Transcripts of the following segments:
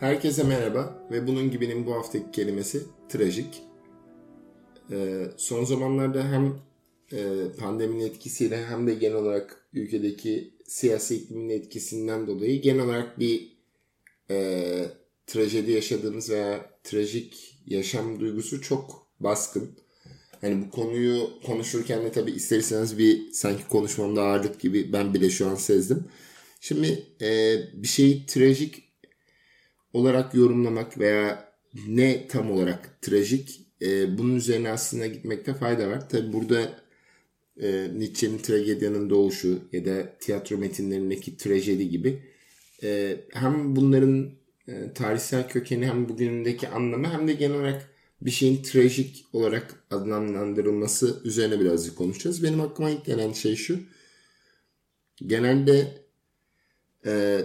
Herkese merhaba ve bunun gibinin bu haftaki kelimesi trajik. Ee, son zamanlarda hem e, pandeminin etkisiyle hem de genel olarak ülkedeki siyasi iklimin etkisinden dolayı genel olarak bir e, trajedi yaşadığımız veya trajik yaşam duygusu çok baskın. Hani bu konuyu konuşurken de tabii isterseniz bir sanki konuşmamda ağırlık gibi ben bile şu an sezdim. Şimdi e, bir şeyi trajik olarak yorumlamak veya ne tam olarak trajik e, bunun üzerine aslında gitmekte fayda var. Tabi burada e, Nietzsche'nin tragedyanın doğuşu ya da tiyatro metinlerindeki trajedi gibi e, hem bunların e, tarihsel kökeni hem bugünündeki anlamı hem de genel olarak bir şeyin trajik olarak adlandırılması üzerine birazcık konuşacağız. Benim aklıma ilk gelen şey şu. Genelde e,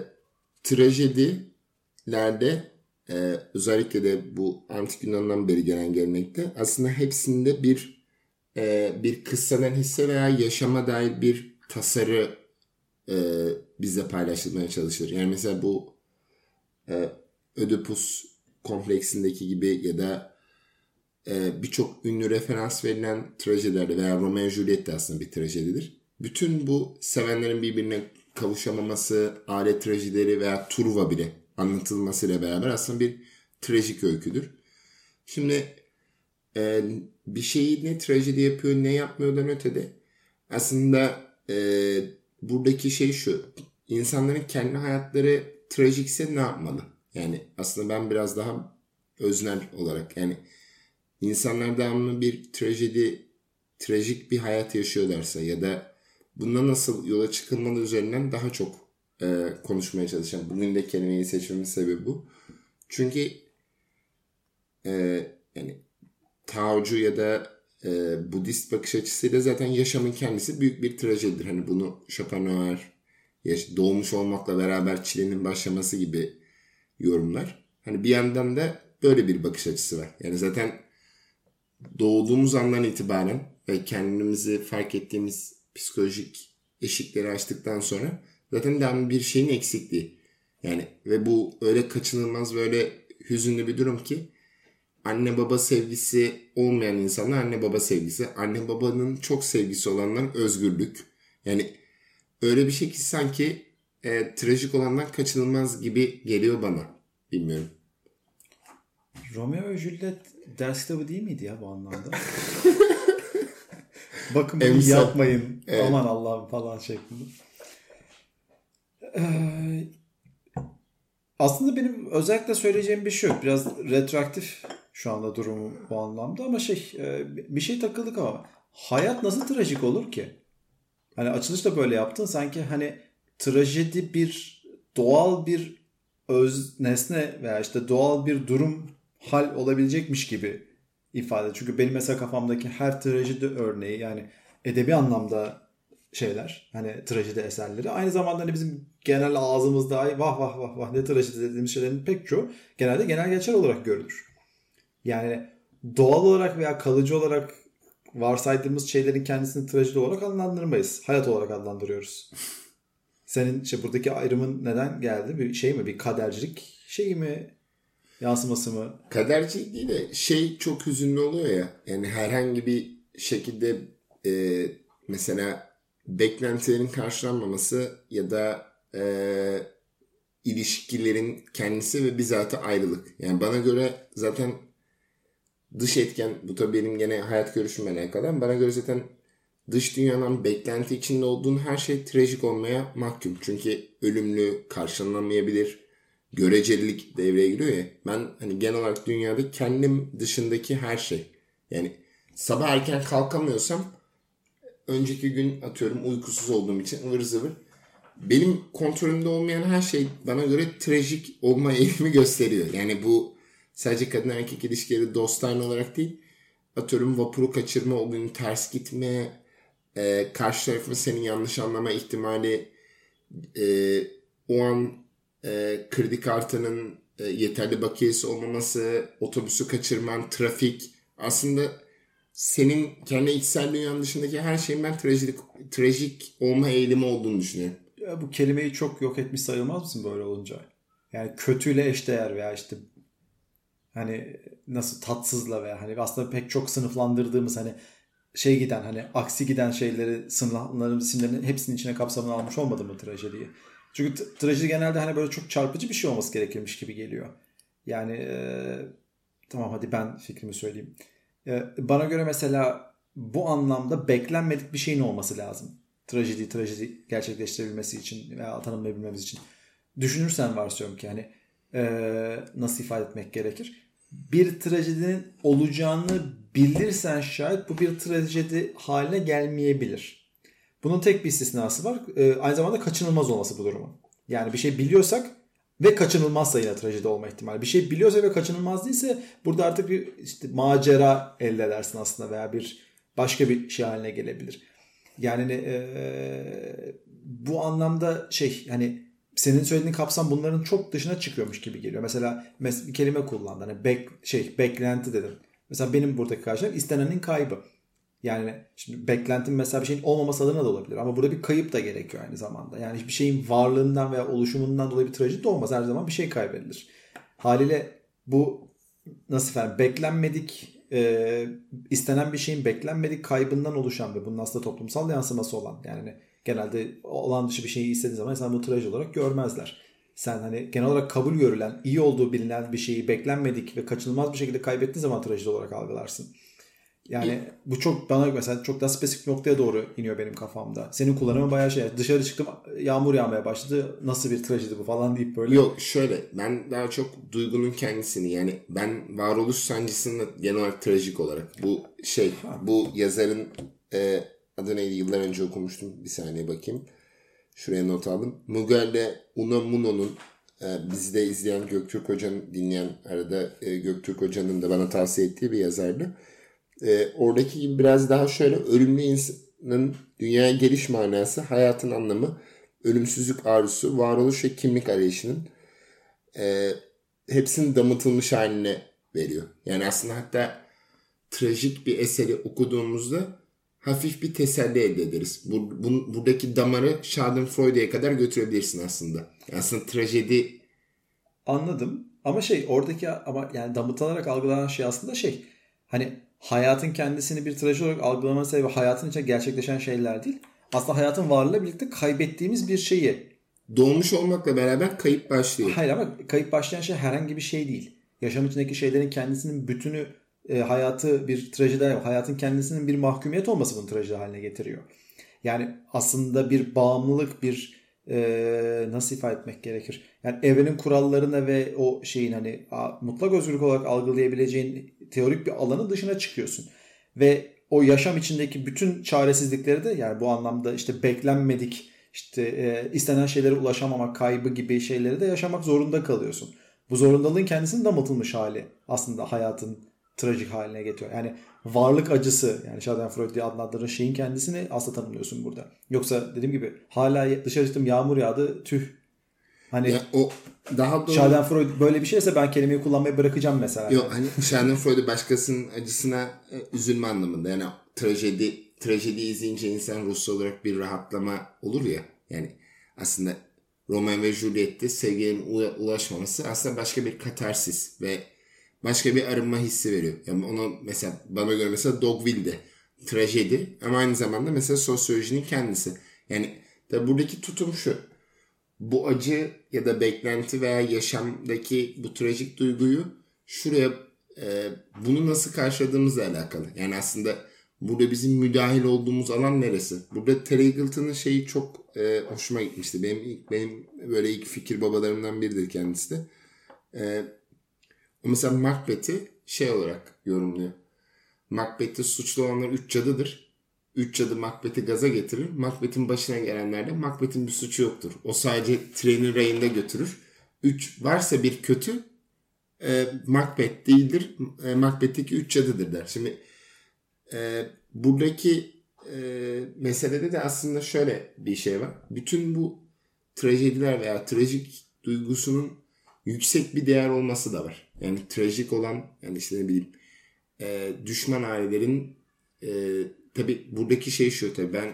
trajedilerde e, özellikle de bu antik Yunan'dan beri gelen gelenekte aslında hepsinde bir e, bir kıssadan hisse veya yaşama dair bir tasarı e, bize paylaşılmaya çalışılır. Yani mesela bu e, Ödipus kompleksindeki gibi ya da e, birçok ünlü referans verilen trajedilerde veya Romeo Juliet de aslında bir trajedidir. Bütün bu sevenlerin birbirine kavuşamaması, alet trajedileri veya turva bile anlatılmasıyla beraber aslında bir trajik öyküdür. Şimdi e, bir şeyi ne trajedi yapıyor ne yapmıyordan ötede aslında e, buradaki şey şu insanların kendi hayatları trajikse ne yapmalı? Yani aslında ben biraz daha öznel olarak yani insanlar devamlı bir trajedi trajik bir hayat yaşıyorlarsa ya da bunda nasıl yola çıkılmalı üzerinden daha çok e, konuşmaya çalışacağım. Bugün de kelimeyi seçmemin sebebi bu. Çünkü e, yani Taocu ya da e, Budist bakış açısıyla zaten yaşamın kendisi büyük bir trajedidir. Hani bunu Schopenhauer doğmuş olmakla beraber çilenin başlaması gibi yorumlar. Hani bir yandan da böyle bir bakış açısı var. Yani zaten doğduğumuz andan itibaren ve kendimizi fark ettiğimiz psikolojik eşikleri açtıktan sonra zaten devamlı bir şeyin eksikliği. Yani ve bu öyle kaçınılmaz böyle hüzünlü bir durum ki anne baba sevgisi olmayan insanlar anne baba sevgisi. Anne babanın çok sevgisi olanlar özgürlük. Yani öyle bir şey ki sanki e, trajik olanlar kaçınılmaz gibi geliyor bana. Bilmiyorum. Romeo ve Juliet ders kitabı değil miydi ya bu anlamda? Bakın bunu Emsal. yapmayın. Evet. Aman Allah'ım falan şeklinde. Ee, aslında benim özellikle söyleyeceğim bir şey yok. Biraz retroaktif şu anda durumum bu anlamda ama şey e, bir şey takıldık ama hayat nasıl trajik olur ki? Hani açılışta böyle yaptın sanki hani trajedi bir doğal bir öz nesne veya işte doğal bir durum hal olabilecekmiş gibi ifade. Çünkü benim mesela kafamdaki her trajedi örneği yani edebi anlamda şeyler hani trajedi eserleri aynı zamanda hani bizim genel ağzımızda "Ay vah vah vah vah ne trajedi dediğimiz şeylerin pek çoğu genelde genel geçer olarak görülür. Yani doğal olarak veya kalıcı olarak varsaydığımız şeylerin kendisini trajedi olarak adlandırmayız. Hayat olarak adlandırıyoruz. Senin işte buradaki ayrımın neden geldi? Bir şey mi? Bir kadercilik şeyi mi? Yansıması mı? Kadercilik değil de şey çok hüzünlü oluyor ya. Yani herhangi bir şekilde e, mesela beklentilerin karşılanmaması ya da e, ilişkilerin kendisi ve bizatı ayrılık. Yani bana göre zaten dış etken bu tabii benim gene hayat görüşümle alakalı bana göre zaten dış dünyadan beklenti içinde olduğun her şey trajik olmaya mahkum. Çünkü ölümlü, karşılanamayabilir, görecelilik devreye giriyor ya. Ben hani genel olarak dünyada kendim dışındaki her şey. Yani sabah erken kalkamıyorsam önceki gün atıyorum uykusuz olduğum için ıvır zıvır. Benim kontrolümde olmayan her şey bana göre trajik olma eğilimi gösteriyor. Yani bu sadece kadın erkek ilişkileri dostane olarak değil. Atıyorum vapuru kaçırma, o gün ters gitme, e, karşı tarafın senin yanlış anlama ihtimali, e, o an e, kredi kartının e, yeterli bakiyesi olmaması, otobüsü kaçırman, trafik. Aslında senin kendi içsel dünyanın dışındaki her şeyin ben trajik, trajik olma eğilimi olduğunu düşünüyorum. Ya bu kelimeyi çok yok etmiş sayılmaz mısın böyle olunca? Yani kötüyle eşdeğer veya işte hani nasıl tatsızla veya hani aslında pek çok sınıflandırdığımız hani şey giden hani aksi giden şeyleri sınıflandırdığımız isimlerin hepsinin içine kapsamını almış olmadı mı trajediyi? Çünkü trajedi genelde hani böyle çok çarpıcı bir şey olması gerekirmiş gibi geliyor. Yani e, tamam hadi ben fikrimi söyleyeyim. E, bana göre mesela bu anlamda beklenmedik bir şeyin olması lazım. Trajedi trajedi gerçekleştirebilmesi için veya tanımlayabilmemiz için. Düşünürsen varsayıyorum ki hani e, nasıl ifade etmek gerekir? Bir trajedinin olacağını bilirsen şayet bu bir trajedi haline gelmeyebilir. Bunun tek bir istisnası var. E, aynı zamanda kaçınılmaz olması bu durumun. Yani bir şey biliyorsak ve kaçınılmazsa yine trajedi olma ihtimali. Bir şey biliyorsa ve kaçınılmaz değilse burada artık bir işte macera elde edersin aslında veya bir başka bir şey haline gelebilir. Yani e, bu anlamda şey hani senin söylediğin kapsam bunların çok dışına çıkıyormuş gibi geliyor. Mesela bir kelime kullandın. Hani bek, şey beklenti dedim. Mesela benim buradaki karşılığım istenenin kaybı. Yani şimdi beklentim mesela bir şeyin olmaması adına da olabilir. Ama burada bir kayıp da gerekiyor aynı zamanda. Yani bir şeyin varlığından veya oluşumundan dolayı bir trajedi olmaz. Her zaman bir şey kaybedilir. Haliyle bu nasıl efendim beklenmedik e, istenen bir şeyin beklenmedik kaybından oluşan ve bunun aslında toplumsal yansıması olan yani genelde olan dışı bir şeyi istediğin zaman insan bu trajedi olarak görmezler. Sen hani genel olarak kabul görülen, iyi olduğu bilinen bir şeyi beklenmedik ve kaçınılmaz bir şekilde kaybettiğin zaman trajedi olarak algılarsın. Yani bu çok bana mesela çok daha spesifik noktaya doğru iniyor benim kafamda. Senin kullanımın bayağı şey. Dışarı çıktım yağmur yağmaya başladı. Nasıl bir trajedi bu falan deyip böyle. Yok şöyle ben daha çok duygunun kendisini yani ben varoluş sancısını genel olarak trajik olarak bu şey bu yazarın e, adı neydi yıllar önce okumuştum. Bir saniye bakayım. Şuraya not aldım. Mugalle Unamuno'nun e, bizi de izleyen Göktürk Hoca'nın dinleyen arada e, Göktürk Hoca'nın da bana tavsiye ettiği bir yazardı e, oradaki gibi biraz daha şöyle ölümlü insanın dünyaya geliş manası, hayatın anlamı, ölümsüzlük arzusu, varoluş ve kimlik arayışının e, hepsinin damıtılmış haline veriyor. Yani aslında hatta trajik bir eseri okuduğumuzda hafif bir teselli elde ederiz. Bu, bu, buradaki damarı Schadenfreude'ye kadar götürebilirsin aslında. Aslında trajedi Anladım. Ama şey oradaki ama yani damıtılarak algılanan şey aslında şey hani hayatın kendisini bir trajedi olarak algılama sebebi hayatın içinde gerçekleşen şeyler değil. Aslında hayatın varlığıyla birlikte kaybettiğimiz bir şeyi. Doğmuş olmakla beraber kayıp başlıyor. Hayır ama kayıp başlayan şey herhangi bir şey değil. Yaşam içindeki şeylerin kendisinin bütünü e, hayatı bir trajedi, hayatın kendisinin bir mahkumiyet olması bunu trajedi haline getiriyor. Yani aslında bir bağımlılık, bir e, nasıl ifade etmek gerekir? Yani evrenin kurallarına ve o şeyin hani mutlak özgürlük olarak algılayabileceğin teorik bir alanın dışına çıkıyorsun. Ve o yaşam içindeki bütün çaresizlikleri de yani bu anlamda işte beklenmedik işte e, istenen şeylere ulaşamamak kaybı gibi şeyleri de yaşamak zorunda kalıyorsun. Bu zorundalığın kendisinin damıtılmış hali aslında hayatın trajik haline getiriyor. Yani varlık acısı yani Schadenfreude diye adlandırılan şeyin kendisini aslında tanımlıyorsun burada. Yoksa dediğim gibi hala dışarı çıktım yağmur yağdı tüh. Hani ya o daha doğru. Schadenfreude böyle bir şeyse ben kelimeyi kullanmayı bırakacağım mesela. Yok hani Schadenfreude başkasının acısına e, üzülme anlamında. Yani trajedi trajedi izleyince insan ruhsal olarak bir rahatlama olur ya. Yani aslında Romeo ve Juliet'te sevginin ulaşmaması aslında başka bir katarsis ve başka bir arınma hissi veriyor. Yani onu mesela bana göre mesela Dogville'de trajedi ama aynı zamanda mesela sosyolojinin kendisi. Yani tabi buradaki tutum şu. Bu acı ya da beklenti veya yaşamdaki bu trajik duyguyu şuraya e, bunu nasıl karşıladığımızla alakalı. Yani aslında burada bizim müdahil olduğumuz alan neresi? Burada Terry Eagleton'ın şeyi çok e, hoşuma gitmişti. Benim ilk benim böyle ilk fikir babalarımdan biridir kendisi de. E, mesela Macbeth'i şey olarak yorumluyor. Macbeth'te suçlu olanlar üç cadıdır. Üç cadı Macbeth'i gaza getirir. Macbeth'in başına gelenlerde Macbeth'in bir suçu yoktur. O sadece trenin rayında götürür. Üç varsa bir kötü e, Macbeth değildir. E, Macbeth'teki üç cadıdır der. Şimdi e, buradaki e, meselede de aslında şöyle bir şey var. Bütün bu trajediler veya trajik duygusunun yüksek bir değer olması da var. Yani trajik olan yani işte ne bileyim e, düşman ailelerin e, tabi buradaki şey şu tabi ben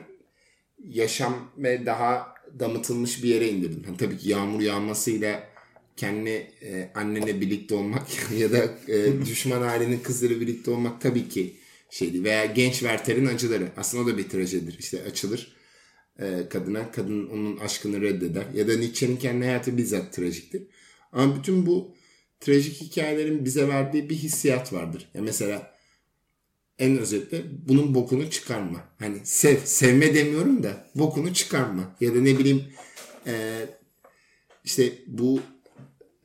yaşam ve daha damıtılmış bir yere indirdim. Yani tabii ki yağmur yağmasıyla kendi e, annene birlikte olmak ya da e, düşman ailenin kızları birlikte olmak tabii ki şeydi. Veya genç Werther'in acıları. Aslında o da bir trajedidir. İşte açılır e, kadına. Kadın onun aşkını reddeder. Ya da Nietzsche'nin kendi hayatı bizzat trajiktir. Ama bütün bu trajik hikayelerin bize verdiği bir hissiyat vardır. Ya mesela en özetle bunun bokunu çıkarma. Hani sev, sevme demiyorum da bokunu çıkarma. Ya da ne bileyim e, işte bu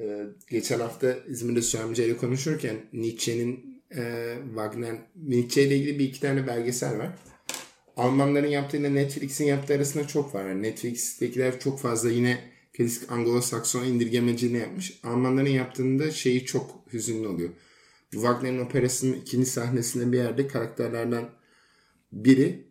e, geçen hafta İzmir'de ile konuşurken Nietzsche'nin e, Wagner, Nietzsche ile ilgili bir iki tane belgesel var. Almanların yaptığıyla Netflix'in yaptığı arasında çok var. Yani Netflix'tekiler çok fazla yine klasik Anglo-Sakson indirgemeciliğini yapmış. Almanların yaptığında şeyi çok hüzünlü oluyor. Wagner'in operasının ikinci sahnesinde bir yerde karakterlerden biri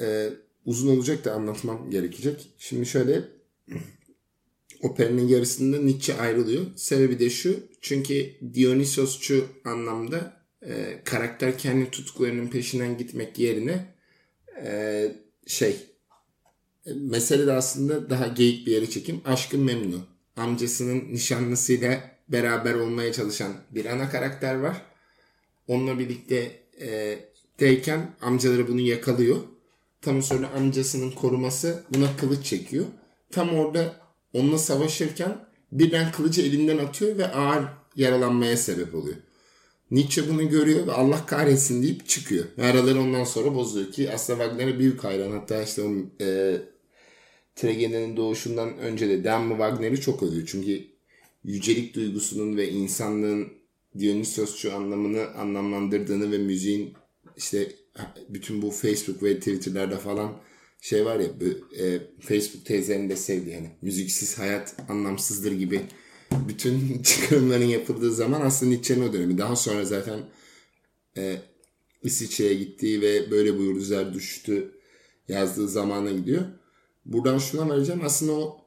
e, uzun olacak da anlatmam gerekecek. Şimdi şöyle operanın yarısında Nietzsche ayrılıyor. Sebebi de şu. Çünkü Dionysosçu anlamda e, karakter kendi tutkularının peşinden gitmek yerine e, şey e, mesele de aslında daha geyik bir yere çekim. Aşkın Memnu. Amcasının nişanlısıyla beraber olmaya çalışan bir ana karakter var. Onunla birlikte e, deyken amcaları bunu yakalıyor. Tam sonra amcasının koruması buna kılıç çekiyor. Tam orada onunla savaşırken birden kılıcı elinden atıyor ve ağır yaralanmaya sebep oluyor. Nietzsche bunu görüyor ve Allah kahretsin deyip çıkıyor. Ve araları ondan sonra bozuyor ki aslında Wagner'e büyük hayran. Hatta işte o e, Tragedy'nin doğuşundan önce de Demme Wagner'i çok övüyor. Çünkü yücelik duygusunun ve insanlığın Dionysosçu anlamını anlamlandırdığını ve müziğin işte bütün bu Facebook ve Twitter'larda falan şey var ya e, Facebook teyzenin de sevdiği yani müziksiz hayat anlamsızdır gibi bütün çıkarımların yapıldığı zaman aslında Nietzsche'nin o dönemi. Daha sonra zaten e, İsviçre'ye gittiği ve böyle buyurdu düştü yazdığı zamana gidiyor. Buradan şuna varacağım. Aslında o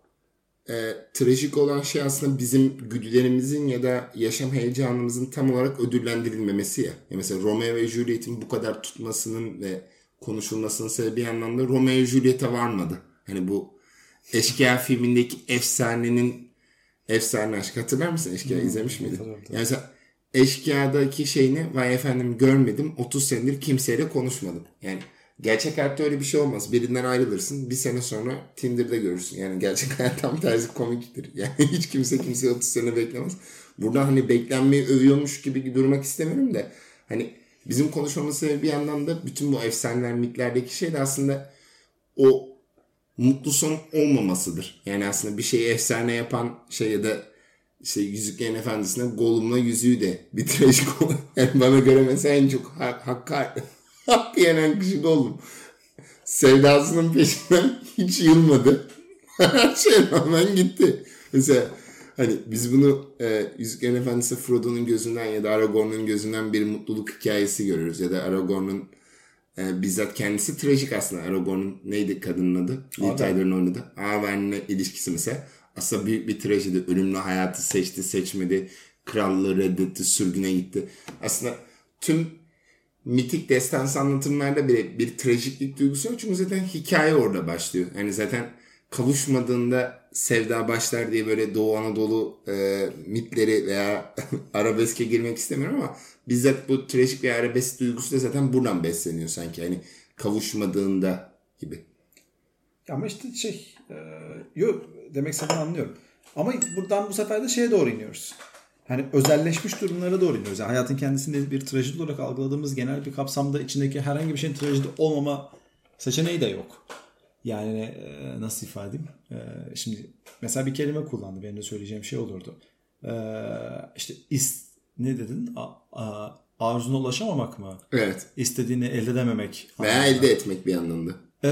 e, trajik olan şey aslında bizim güdülerimizin ya da yaşam heyecanımızın tam olarak ödüllendirilmemesi ya. ya mesela Romeo ve Juliet'in bu kadar tutmasının ve konuşulmasının sebebi bir anlamda Romeo Juliet'e varmadı. Hani bu Eşkıya filmindeki efsanenin efsane aşk hatırlar mısın? Eşkıya hmm, izlemiş miydin? Yani mesela Eşkıya'daki şeyini vay efendim görmedim 30 senedir kimseyle konuşmadım. Yani Gerçek hayatta öyle bir şey olmaz. Birinden ayrılırsın. Bir sene sonra Tinder'da görürsün. Yani gerçek hayat tam tersi komiktir. Yani hiç kimse kimse 30 sene beklemez. Burada hani beklenmeyi övüyormuş gibi durmak istemiyorum da hani bizim konuşmamız sebebi bir yandan da bütün bu efsaneler, mitlerdeki şey de aslında o mutlu son olmamasıdır. Yani aslında bir şeyi efsane yapan şey ya da işte Yüzüklerin Efendisi'ne Gollum'la yüzüğü de bir trajik Yani bana göre mesela en çok Hakkari Hak yenen kişi Gollum. Sevdasının peşinden hiç yılmadı. Her şey rağmen gitti. Mesela hani biz bunu e, Yüzüklerin Efendisi Frodo'nun gözünden ya da Aragorn'un gözünden bir mutluluk hikayesi görüyoruz. Ya da Aragorn'un e, bizzat kendisi trajik aslında. Aragorn'un neydi kadının adı? Liv Tyler'ın oynadı. Avern'le ilişkisi mesela. Aslında büyük bir trajedi. Ölümlü hayatı seçti, seçmedi. Krallığı reddetti, sürgüne gitti. Aslında tüm mitik destansı anlatımlarda bile bir trajiklik duygusu yok. Çünkü zaten hikaye orada başlıyor. Yani zaten kavuşmadığında sevda başlar diye böyle Doğu Anadolu e, mitleri veya arabeske girmek istemiyorum ama bizzat bu trajik ve arabesk duygusu da zaten buradan besleniyor sanki. Hani kavuşmadığında gibi. Ama işte şey e, yok demek istediğini anlıyorum. Ama buradan bu sefer de şeye doğru iniyoruz hani özelleşmiş durumlara doğru iniyoruz. Yani hayatın kendisinde bir trajedi olarak algıladığımız genel bir kapsamda içindeki herhangi bir şeyin trajedi olmama seçeneği de yok. Yani e, nasıl ifade edeyim? E, şimdi mesela bir kelime kullandı. Benim de söyleyeceğim şey olurdu. E, işte is, ne dedin? A, a, arzuna ulaşamamak mı? Evet. İstediğini elde edememek. Veya elde etmek bir anlamda. Ee,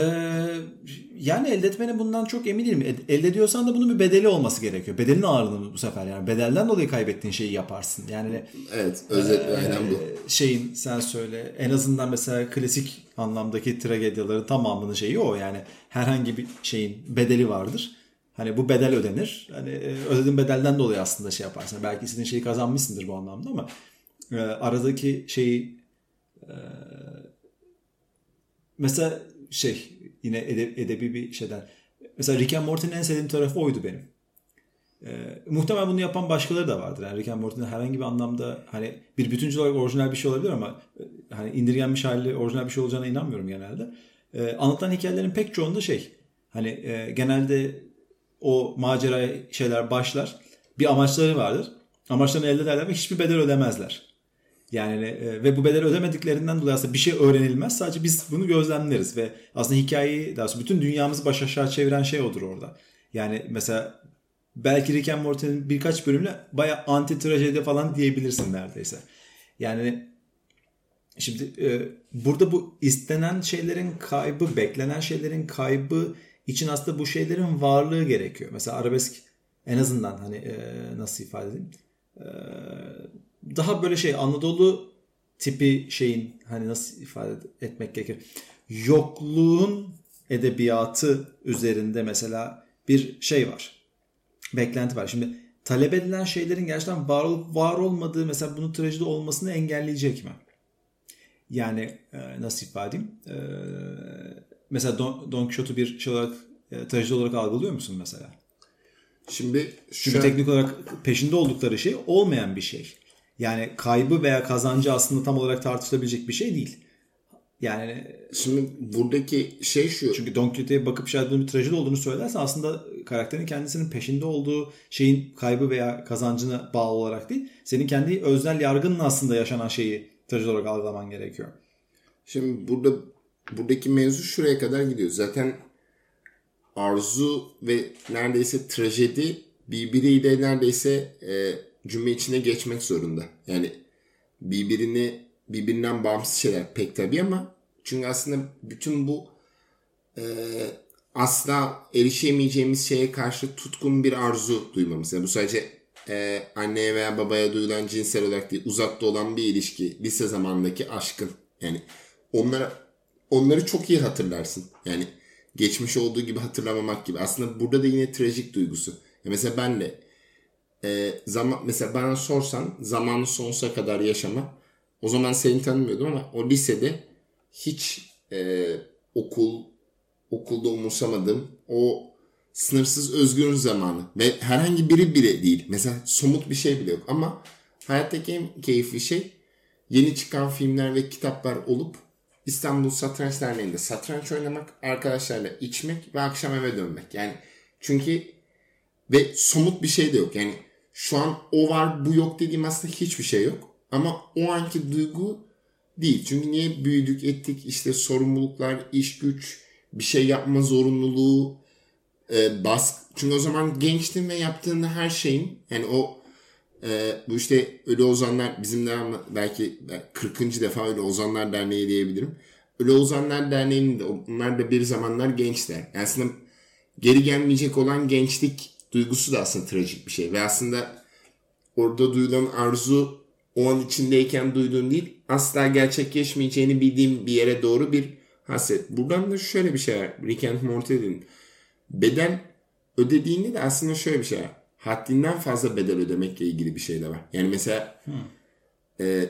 yani elde etmenin bundan çok emin değilim. Elde ediyorsan da bunun bir bedeli olması gerekiyor. Bedelin ağırlığını bu sefer yani. Bedelden dolayı kaybettiğin şeyi yaparsın. Yani Evet özetle e, aynen bu. Şeyin sen söyle en azından mesela klasik anlamdaki tragedyaların tamamının şeyi o. Yani herhangi bir şeyin bedeli vardır. Hani bu bedel ödenir. Hani e, ödediğin bedelden dolayı aslında şey yaparsın. Belki istediğin şeyi kazanmışsındır bu anlamda ama e, aradaki şeyi e, mesela şey yine ede, edebi bir şeyden. Mesela Rick and Morty'nin en sevdiğim tarafı oydu benim. E, muhtemelen bunu yapan başkaları da vardır. Yani Rick and Morty'nin herhangi bir anlamda hani bir bütüncül olarak orijinal bir şey olabilir ama e, hani indirgenmiş hali orijinal bir şey olacağına inanmıyorum genelde. E, anlatan hikayelerin pek çoğunda şey hani e, genelde o macera şeyler başlar. Bir amaçları vardır. Amaçlarını elde ederler ve hiçbir bedel ödemezler. Yani e, ve bu bedel ödemediklerinden dolayı aslında bir şey öğrenilmez. Sadece biz bunu gözlemleriz ve aslında hikayeyi daha sonra bütün dünyamızı baş aşağı çeviren şey odur orada. Yani mesela belki Rick and Morty'nin birkaç bölümle baya anti trajedi falan diyebilirsin neredeyse. Yani şimdi e, burada bu istenen şeylerin kaybı, beklenen şeylerin kaybı için aslında bu şeylerin varlığı gerekiyor. Mesela arabesk en azından hani e, nasıl ifade edeyim? E, daha böyle şey Anadolu tipi şeyin hani nasıl ifade etmek gerekir? Yokluğun edebiyatı üzerinde mesela bir şey var. Beklenti var. Şimdi talep edilen şeylerin gerçekten var var olmadığı mesela bunun trajedi olmasını engelleyecek mi? Yani e, nasıl ifade edeyim? E, mesela Don, Don Quixote'u bir şey olarak e, trajedi olarak algılıyor musun mesela? Şimdi Çünkü an... teknik olarak peşinde oldukları şey olmayan bir şey. Yani kaybı veya kazancı aslında tam olarak tartışılabilecek bir şey değil. Yani şimdi buradaki şey şu. Çünkü Don Quixote'ye bakıp şayet bir trajedi olduğunu söylersen aslında karakterin kendisinin peşinde olduğu şeyin kaybı veya kazancına bağlı olarak değil. Senin kendi öznel yargınla aslında yaşanan şeyi trajedi olarak algılaman gerekiyor. Şimdi burada buradaki mevzu şuraya kadar gidiyor. Zaten arzu ve neredeyse trajedi birbiriyle neredeyse e, cümle içine geçmek zorunda. Yani birbirini birbirinden bağımsız şeyler pek tabii ama çünkü aslında bütün bu e, asla erişemeyeceğimiz şeye karşı tutkun bir arzu duymamız. Yani bu sadece e, anneye veya babaya duyulan cinsel olarak değil uzakta olan bir ilişki. Lise zamandaki aşkın. Yani onlara onları çok iyi hatırlarsın. Yani geçmiş olduğu gibi hatırlamamak gibi. Aslında burada da yine trajik duygusu. Ya mesela ben de e, zaman mesela bana sorsan zamanı sonsuza kadar yaşama o zaman seni tanımıyordum ama o lisede hiç e, okul okulda umursamadım. O sınırsız özgür zamanı ve herhangi biri bile değil. Mesela somut bir şey bile yok ama hayattaki en keyifli şey yeni çıkan filmler ve kitaplar olup İstanbul Satranç Derneği'nde satranç oynamak, arkadaşlarla içmek ve akşam eve dönmek. Yani çünkü ve somut bir şey de yok. Yani şu an o var bu yok dediğim aslında hiçbir şey yok. Ama o anki duygu değil. Çünkü niye büyüdük ettik işte sorumluluklar, iş güç, bir şey yapma zorunluluğu, e, baskı. Çünkü o zaman gençtin ve yaptığında her şeyin yani o e, bu işte Ölü Ozanlar bizim de belki 40. defa Ölü Ozanlar Derneği diyebilirim. Ölü Ozanlar Derneği'nin de onlar da bir zamanlar gençler. Yani aslında geri gelmeyecek olan gençlik duygusu da aslında trajik bir şey. Ve aslında orada duyulan arzu o an içindeyken duyduğun değil asla gerçekleşmeyeceğini bildiğim bir yere doğru bir haset. Buradan da şöyle bir şey var. Rick and Morty'nin bedel ödediğinde de aslında şöyle bir şey var. Haddinden fazla bedel ödemekle ilgili bir şey de var. Yani mesela hmm. e,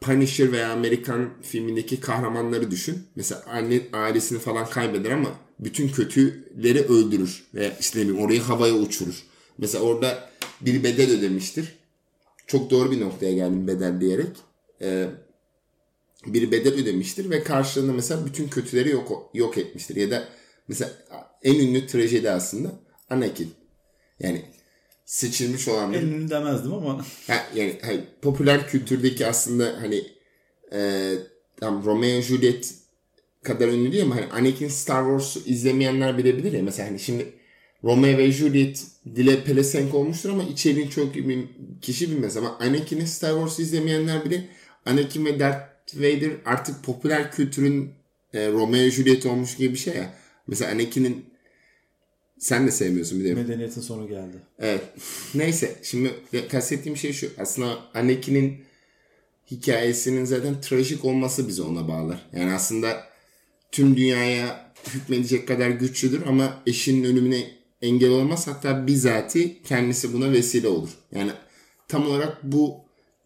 Punisher veya Amerikan filmindeki kahramanları düşün. Mesela anne ailesini falan kaybeder ama bütün kötüleri öldürür. Veya işte ne orayı havaya uçurur. Mesela orada bir bedel ödemiştir. Çok doğru bir noktaya geldim bedel diyerek. Ee, bir bedel ödemiştir ve karşılığında mesela bütün kötüleri yok yok etmiştir. Ya da mesela en ünlü trajedi aslında Anakin. Yani seçilmiş olan bir... En ünlü demezdim ama. Ha, yani hayır, popüler kültürdeki aslında hani e, tam Romeo Juliet kadar ünlü değil ama hani Anakin Star Wars izlemeyenler bilebilir ya. Mesela hani şimdi Romeo ve Juliet dile pelesenk olmuştur ama içeriğini çok bir kişi bilmez. Ama Anakin'i Star Wars izlemeyenler bile Anakin ve Darth Vader artık popüler kültürün e, Romeo Juliet olmuş gibi bir şey ya. Mesela Anakin'in sen de sevmiyorsun bir de. Medeniyetin sonu geldi. Evet. Neyse. Şimdi kastettiğim şey şu. Aslında Anakin'in hikayesinin zaten trajik olması bizi ona bağlar. Yani aslında tüm dünyaya hükmedecek kadar güçlüdür ama eşinin ölümüne engel olmaz. Hatta bizatihi kendisi buna vesile olur. Yani tam olarak bu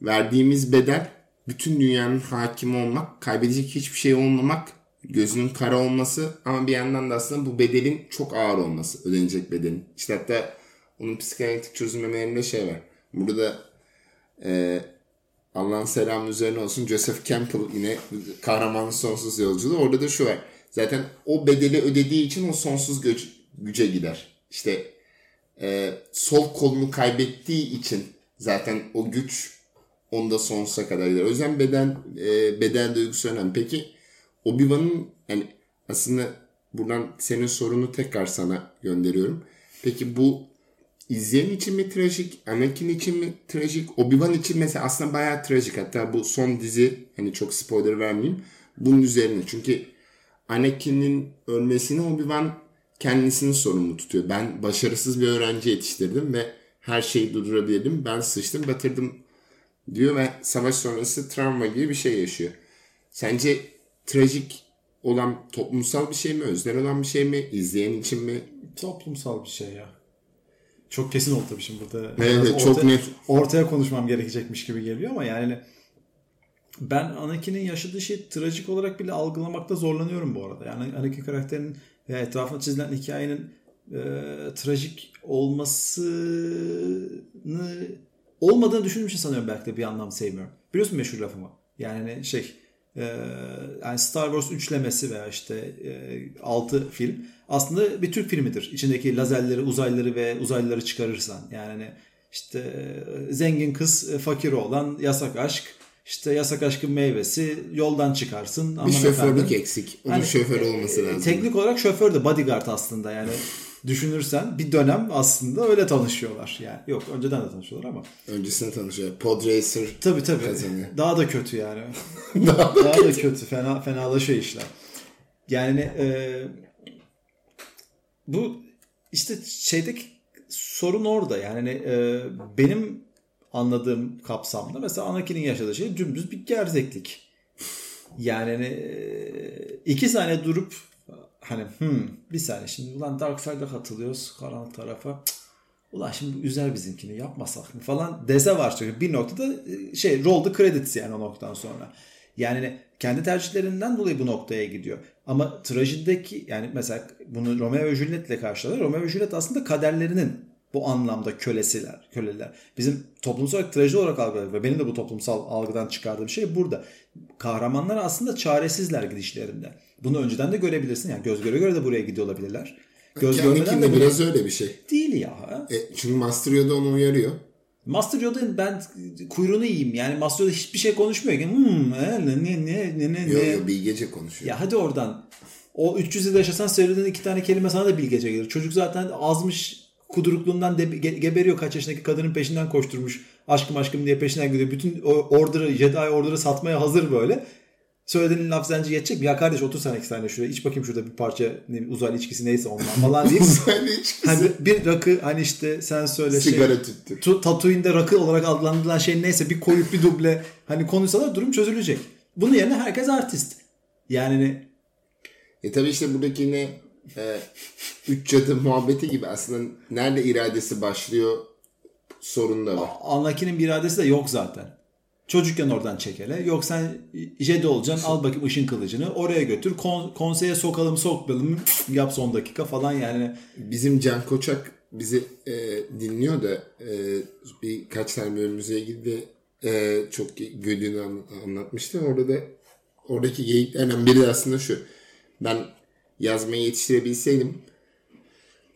verdiğimiz bedel bütün dünyanın hakim olmak, kaybedecek hiçbir şey olmamak, gözünün kara olması ama bir yandan da aslında bu bedelin çok ağır olması, ödenecek bedelin. İşte hatta onun psikanalitik çözümlemelerinde şey var. Burada e, Allah'ın selamı üzerine olsun Joseph Campbell yine kahramanın sonsuz yolculuğu. Orada da şu var. Zaten o bedeli ödediği için o sonsuz güç, güce gider. İşte e, sol kolunu kaybettiği için zaten o güç onda sonsuza kadar gider. O yüzden beden e, beden duygusu önemli. Peki Obi-Wan'ın yani aslında buradan senin sorunu tekrar sana gönderiyorum. Peki bu izleyen için mi trajik, Anakin için mi trajik, Obi-Wan için mesela aslında bayağı trajik. Hatta bu son dizi hani çok spoiler vermeyeyim. Bunun üzerine. Çünkü Anakin'in ölmesini Obi-Wan kendisini sorumlu tutuyor. Ben başarısız bir öğrenci yetiştirdim ve her şeyi durdurabildim. Ben sıçtım, batırdım diyor ve savaş sonrası travma gibi bir şey yaşıyor. Sence trajik olan toplumsal bir şey mi, öznel olan bir şey mi, izleyen için mi? Toplumsal bir şey ya. Çok kesin oldu tabii şimdi burada. Evet, Biraz çok net. Ortaya konuşmam gerekecekmiş gibi geliyor ama yani ben Anakin'in yaşadığı şeyi trajik olarak bile algılamakta zorlanıyorum bu arada. Yani Anakin karakterinin ve etrafına çizilen hikayenin e, trajik olmasını olmadığını düşündüğüm için sanıyorum belki de bir anlam sevmiyorum. Biliyorsun meşhur lafımı. Yani şey e, yani Star Wars üçlemesi veya işte e, 6 film aslında bir Türk filmidir. İçindeki lazerleri, uzaylıları ve uzaylıları çıkarırsan. Yani hani işte e, zengin kız, e, fakir olan yasak aşk, işte yasak aşkın meyvesi yoldan çıkarsın. Bir şoförlük efendim. eksik. Onun Hani, şoför e, olması lazım. Teknik olarak şoför de bodyguard aslında yani düşünürsen bir dönem aslında öyle tanışıyorlar. Yani yok önceden de tanışıyorlar ama. Öncesinde tanışıyor. Podracer Tabii tabii. Kazanıyor. Daha da kötü yani. daha Daha da kötü. Fena fenalaşıyor işler. Yani e, bu işte şeydeki sorun orada. Yani e, benim anladığım kapsamda mesela Anakin'in yaşadığı şey dümdüz bir gerzeklik. Yani hani, e, iki saniye durup hani hmm, bir saniye şimdi ulan Dark Side'a katılıyoruz karanlık tarafa. Cık, Ulan şimdi bu üzer bizimkini yapmasak mı falan dese var çünkü bir noktada e, şey roll the credits yani o noktadan sonra. Yani kendi tercihlerinden dolayı bu noktaya gidiyor. Ama trajedideki yani mesela bunu Romeo ve Juliet'le karşılar. Romeo ve Juliet aslında kaderlerinin bu anlamda kölesiler, köleler. Bizim toplumsal olarak trajedi olarak algıladık ve benim de bu toplumsal algıdan çıkardığım şey burada. Kahramanlar aslında çaresizler gidişlerinde. Bunu önceden de görebilirsin. Yani göz göre göre de buraya gidiyor olabilirler. Göz Kendi görmeden de biraz öyle bir şey. değil ya. E, çünkü Master Yoda onu uyarıyor. Master Yoda'nın ben kuyruğunu yiyeyim. Yani Master Yoda hiçbir şey konuşmuyor. Hmm, e, ne ne ne ne ne Yo ne. yo bilgece konuşuyor. Ya hadi oradan. O 300 yıl yaşasan söylediğin iki tane kelime sana da bilgece gelir. Çocuk zaten azmış kudurukluğundan de, ge- geberiyor kaç yaşındaki kadının peşinden koşturmuş. Aşkım aşkım diye peşinden gidiyor. Bütün o order'ı, Jedi order'ı satmaya hazır böyle. Söylediğin laf sence yetecek mi? Ya kardeş otur sen iki saniye şuraya. iç bakayım şurada bir parça ne, uzaylı içkisi neyse ondan falan deyip. Uzaylı içkisi. hani bir rakı hani işte sen söyle şey. Sigara tüttü. Tu- Tatooine'de rakı olarak adlandırılan şey neyse bir koyup bir duble hani konuşsalar durum çözülecek. Bunun yerine herkes artist. Yani hani E tabi işte buradaki yine e, üç cadı muhabbeti gibi aslında nerede iradesi başlıyor sorun da var. Anakin'in bir iradesi de yok zaten. Çocukken oradan çekele. Yok sen Jedi olacaksın al bakayım ışın kılıcını oraya götür. Kon- konseye sokalım sokmayalım yap son dakika falan yani. Bizim Can Koçak bizi e, dinliyor da e, birkaç tane bölümümüze ilgili de e, çok gördüğünü an- anlatmıştı. Orada da oradaki geyiklerden biri aslında şu. Ben yazmayı yetiştirebilseydim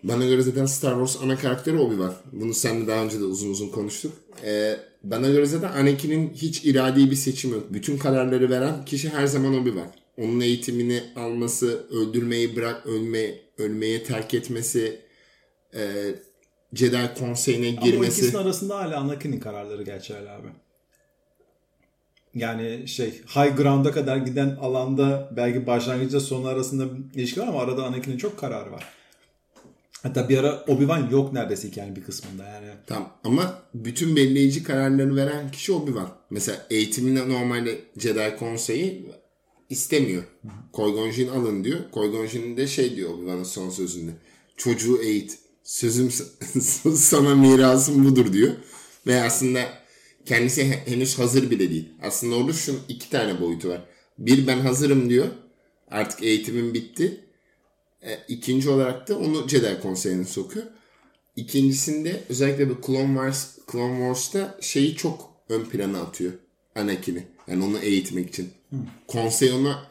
bana göre zaten Star Wars ana karakteri Obi-Wan. Bunu seninle daha önce de uzun uzun konuştuk. E, bana göre zaten Anakin'in hiç iradi bir seçimi yok. Bütün kararları veren kişi her zaman Obi-Wan. Onun eğitimini alması, öldürmeyi bırak, ölme, ölmeye terk etmesi, e, Jedi konseyine Ama girmesi. ikisinin arasında hala Anakin'in kararları geçerli abi. Yani şey high ground'a kadar giden alanda belki başlangıçta sonu arasında ilişki var ama arada Anakin'in çok kararı var. Hatta bir ara Obi-Wan yok neredeyse hikayenin bir kısmında yani. Tamam ama bütün belirleyici kararları veren kişi Obi-Wan. Mesela eğitiminde normalde Jedi konseyi istemiyor. Qui-Gon Jinn alın diyor. Qui-Gon Jinn de şey diyor Obi-Wan'ın son sözünde. Çocuğu eğit. Sözüm sana mirasım budur diyor. Ve aslında kendisi he- henüz hazır bile değil. Aslında orada şu iki tane boyutu var. Bir ben hazırım diyor. Artık eğitimim bitti. E, ikinci olarak da onu Jedi konseyine sokuyor. ikincisinde özellikle bu Clone Wars Clone Wars'ta şeyi çok ön plana atıyor. Anakin'i. Yani onu eğitmek için. Konsey ona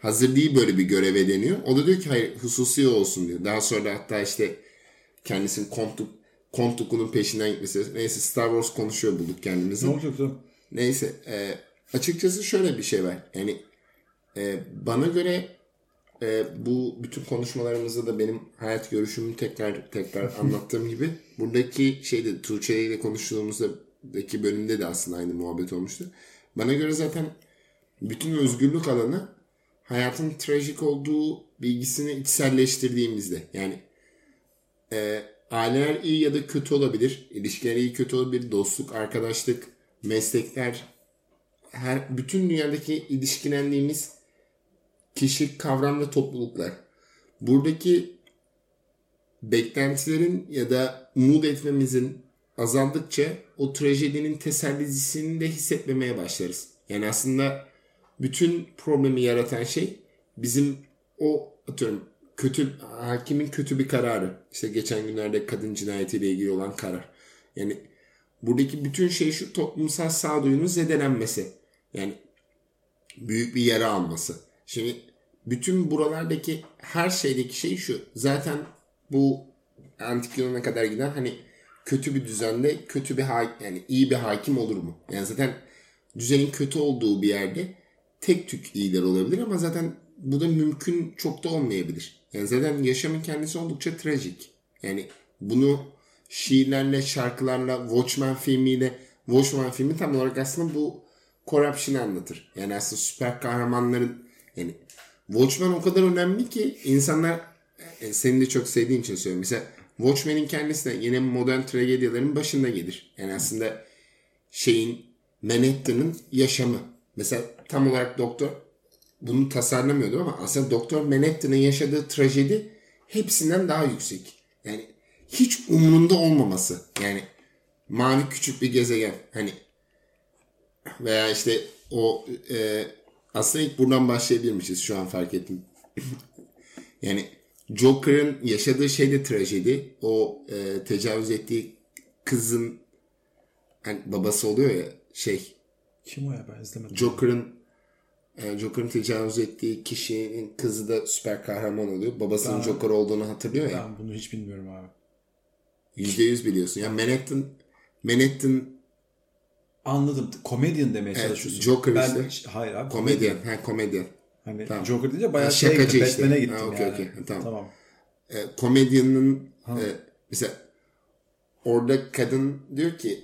hazır değil böyle bir göreve deniyor. O da diyor ki hayır hususi olsun diyor. Daha sonra hatta işte kendisinin Kontuk Kontuk'un peşinden gitmesi. Neyse Star Wars konuşuyor bulduk kendimizi. Ne olacak canım? Neyse e, açıkçası şöyle bir şey var. Yani e, bana göre e, bu bütün konuşmalarımızda da benim hayat görüşümü tekrar tekrar anlattığım gibi buradaki şeyde Tuğçe ile konuştuğumuzdaki bölümde de aslında aynı muhabbet olmuştu. Bana göre zaten bütün özgürlük alanı hayatın trajik olduğu bilgisini içselleştirdiğimizde yani e, aileler iyi ya da kötü olabilir. ilişkiler iyi kötü olabilir. Dostluk, arkadaşlık, meslekler her bütün dünyadaki ilişkilendiğimiz kişi, kavram ve topluluklar. Buradaki beklentilerin ya da umut etmemizin azaldıkça o trajedinin tesellisini de hissetmemeye başlarız. Yani aslında bütün problemi yaratan şey bizim o atıyorum kötü hakimin kötü bir kararı. İşte geçen günlerde kadın cinayetiyle ilgili olan karar. Yani buradaki bütün şey şu toplumsal sağduyunun zedelenmesi. Yani büyük bir yara alması. Şimdi bütün buralardaki her şeydeki şey şu. Zaten bu antik Yunan'a kadar giden hani kötü bir düzende kötü bir hakim yani iyi bir hakim olur mu? Yani zaten düzenin kötü olduğu bir yerde tek tük iyiler olabilir ama zaten bu da mümkün çok da olmayabilir. Yani zaten yaşamın kendisi oldukça trajik. Yani bunu şiirlerle, şarkılarla, Watchmen filmiyle, Watchmen filmi tam olarak aslında bu corruption'ı anlatır. Yani aslında süper kahramanların yani Watchmen o kadar önemli ki insanlar e, senin de çok sevdiğin için söylüyorum. Mesela Watchmen'in kendisi de yine modern tragedyaların başında gelir. Yani aslında şeyin Manhattan'ın yaşamı. Mesela tam olarak doktor bunu tasarlamıyordu ama aslında Doktor Manhattan'ın yaşadığı trajedi hepsinden daha yüksek. Yani hiç umurunda olmaması. Yani mavi küçük bir gezegen. Hani veya işte o e, aslında ilk buradan başlayabilirmişiz şu an fark ettim. yani Joker'ın yaşadığı şey de trajedi. O e, tecavüz ettiği kızın hani babası oluyor ya şey. Kim o ya ben izlemedim. Joker'ın e, Joker'ın tecavüz ettiği kişinin kızı da süper kahraman oluyor. Babasının Ben- Joker olduğunu hatırlıyor ya. Ben bunu hiç bilmiyorum abi. Yüzde yüz biliyorsun. Ya Manhattan Manhattan Anladım. Comedian demeye Evet, çalışıyorsun. Joker ben, işte. Hayır abi. komedyen. Ha komedyen. Hani Tamam. Joker deyince bayağı Ha, şeye şakacı gittim. işte. Batman'e gittim Ha, okey, yani. okey. Tamam. Tamam. E, komedyanın e, mesela orada kadın diyor ki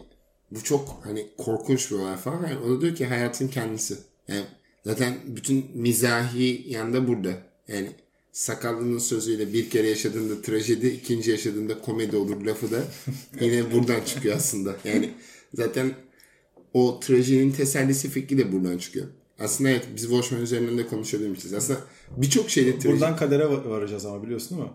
bu çok hani korkunç bir olay falan. Yani o da diyor ki hayatın kendisi. Yani zaten bütün mizahi yanda burada. Yani sakallının sözüyle bir kere yaşadığında trajedi, ikinci yaşadığında komedi olur lafı da yine buradan çıkıyor aslında. Yani zaten o trajedinin tesellisi fikri de buradan çıkıyor. Aslında evet biz Watchmen üzerinden de konuşabilmişiz. Aslında birçok şeyde trajedi. Buradan kadere va- varacağız ama biliyorsun değil mi?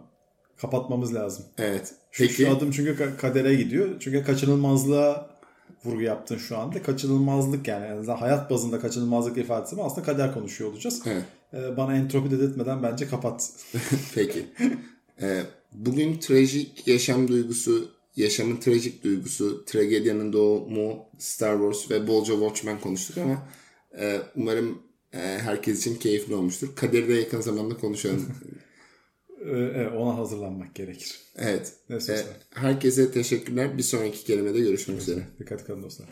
Kapatmamız lazım. Evet. Şu, Peki. şu adım çünkü ka- kadere gidiyor. Çünkü kaçınılmazlığa vurgu yaptın şu anda. Kaçınılmazlık yani. en azından hayat bazında kaçınılmazlık ifadesi ama aslında kader konuşuyor olacağız. Evet. Ee, bana entropi dedirtmeden bence kapat. Peki. Ee, bugün trajik yaşam duygusu, yaşamın trajik duygusu, tragedyanın doğumu, Star Wars ve bolca Watchmen konuştuk ama e, umarım e, herkes için keyifli olmuştur. Kaderi de yakın zamanda konuşalım. Evet, ona hazırlanmak gerekir. evet. Ne sözler. herkese teşekkürler. Bir sonraki kelimede görüşmek üzere. Dikkat kalın dostlar.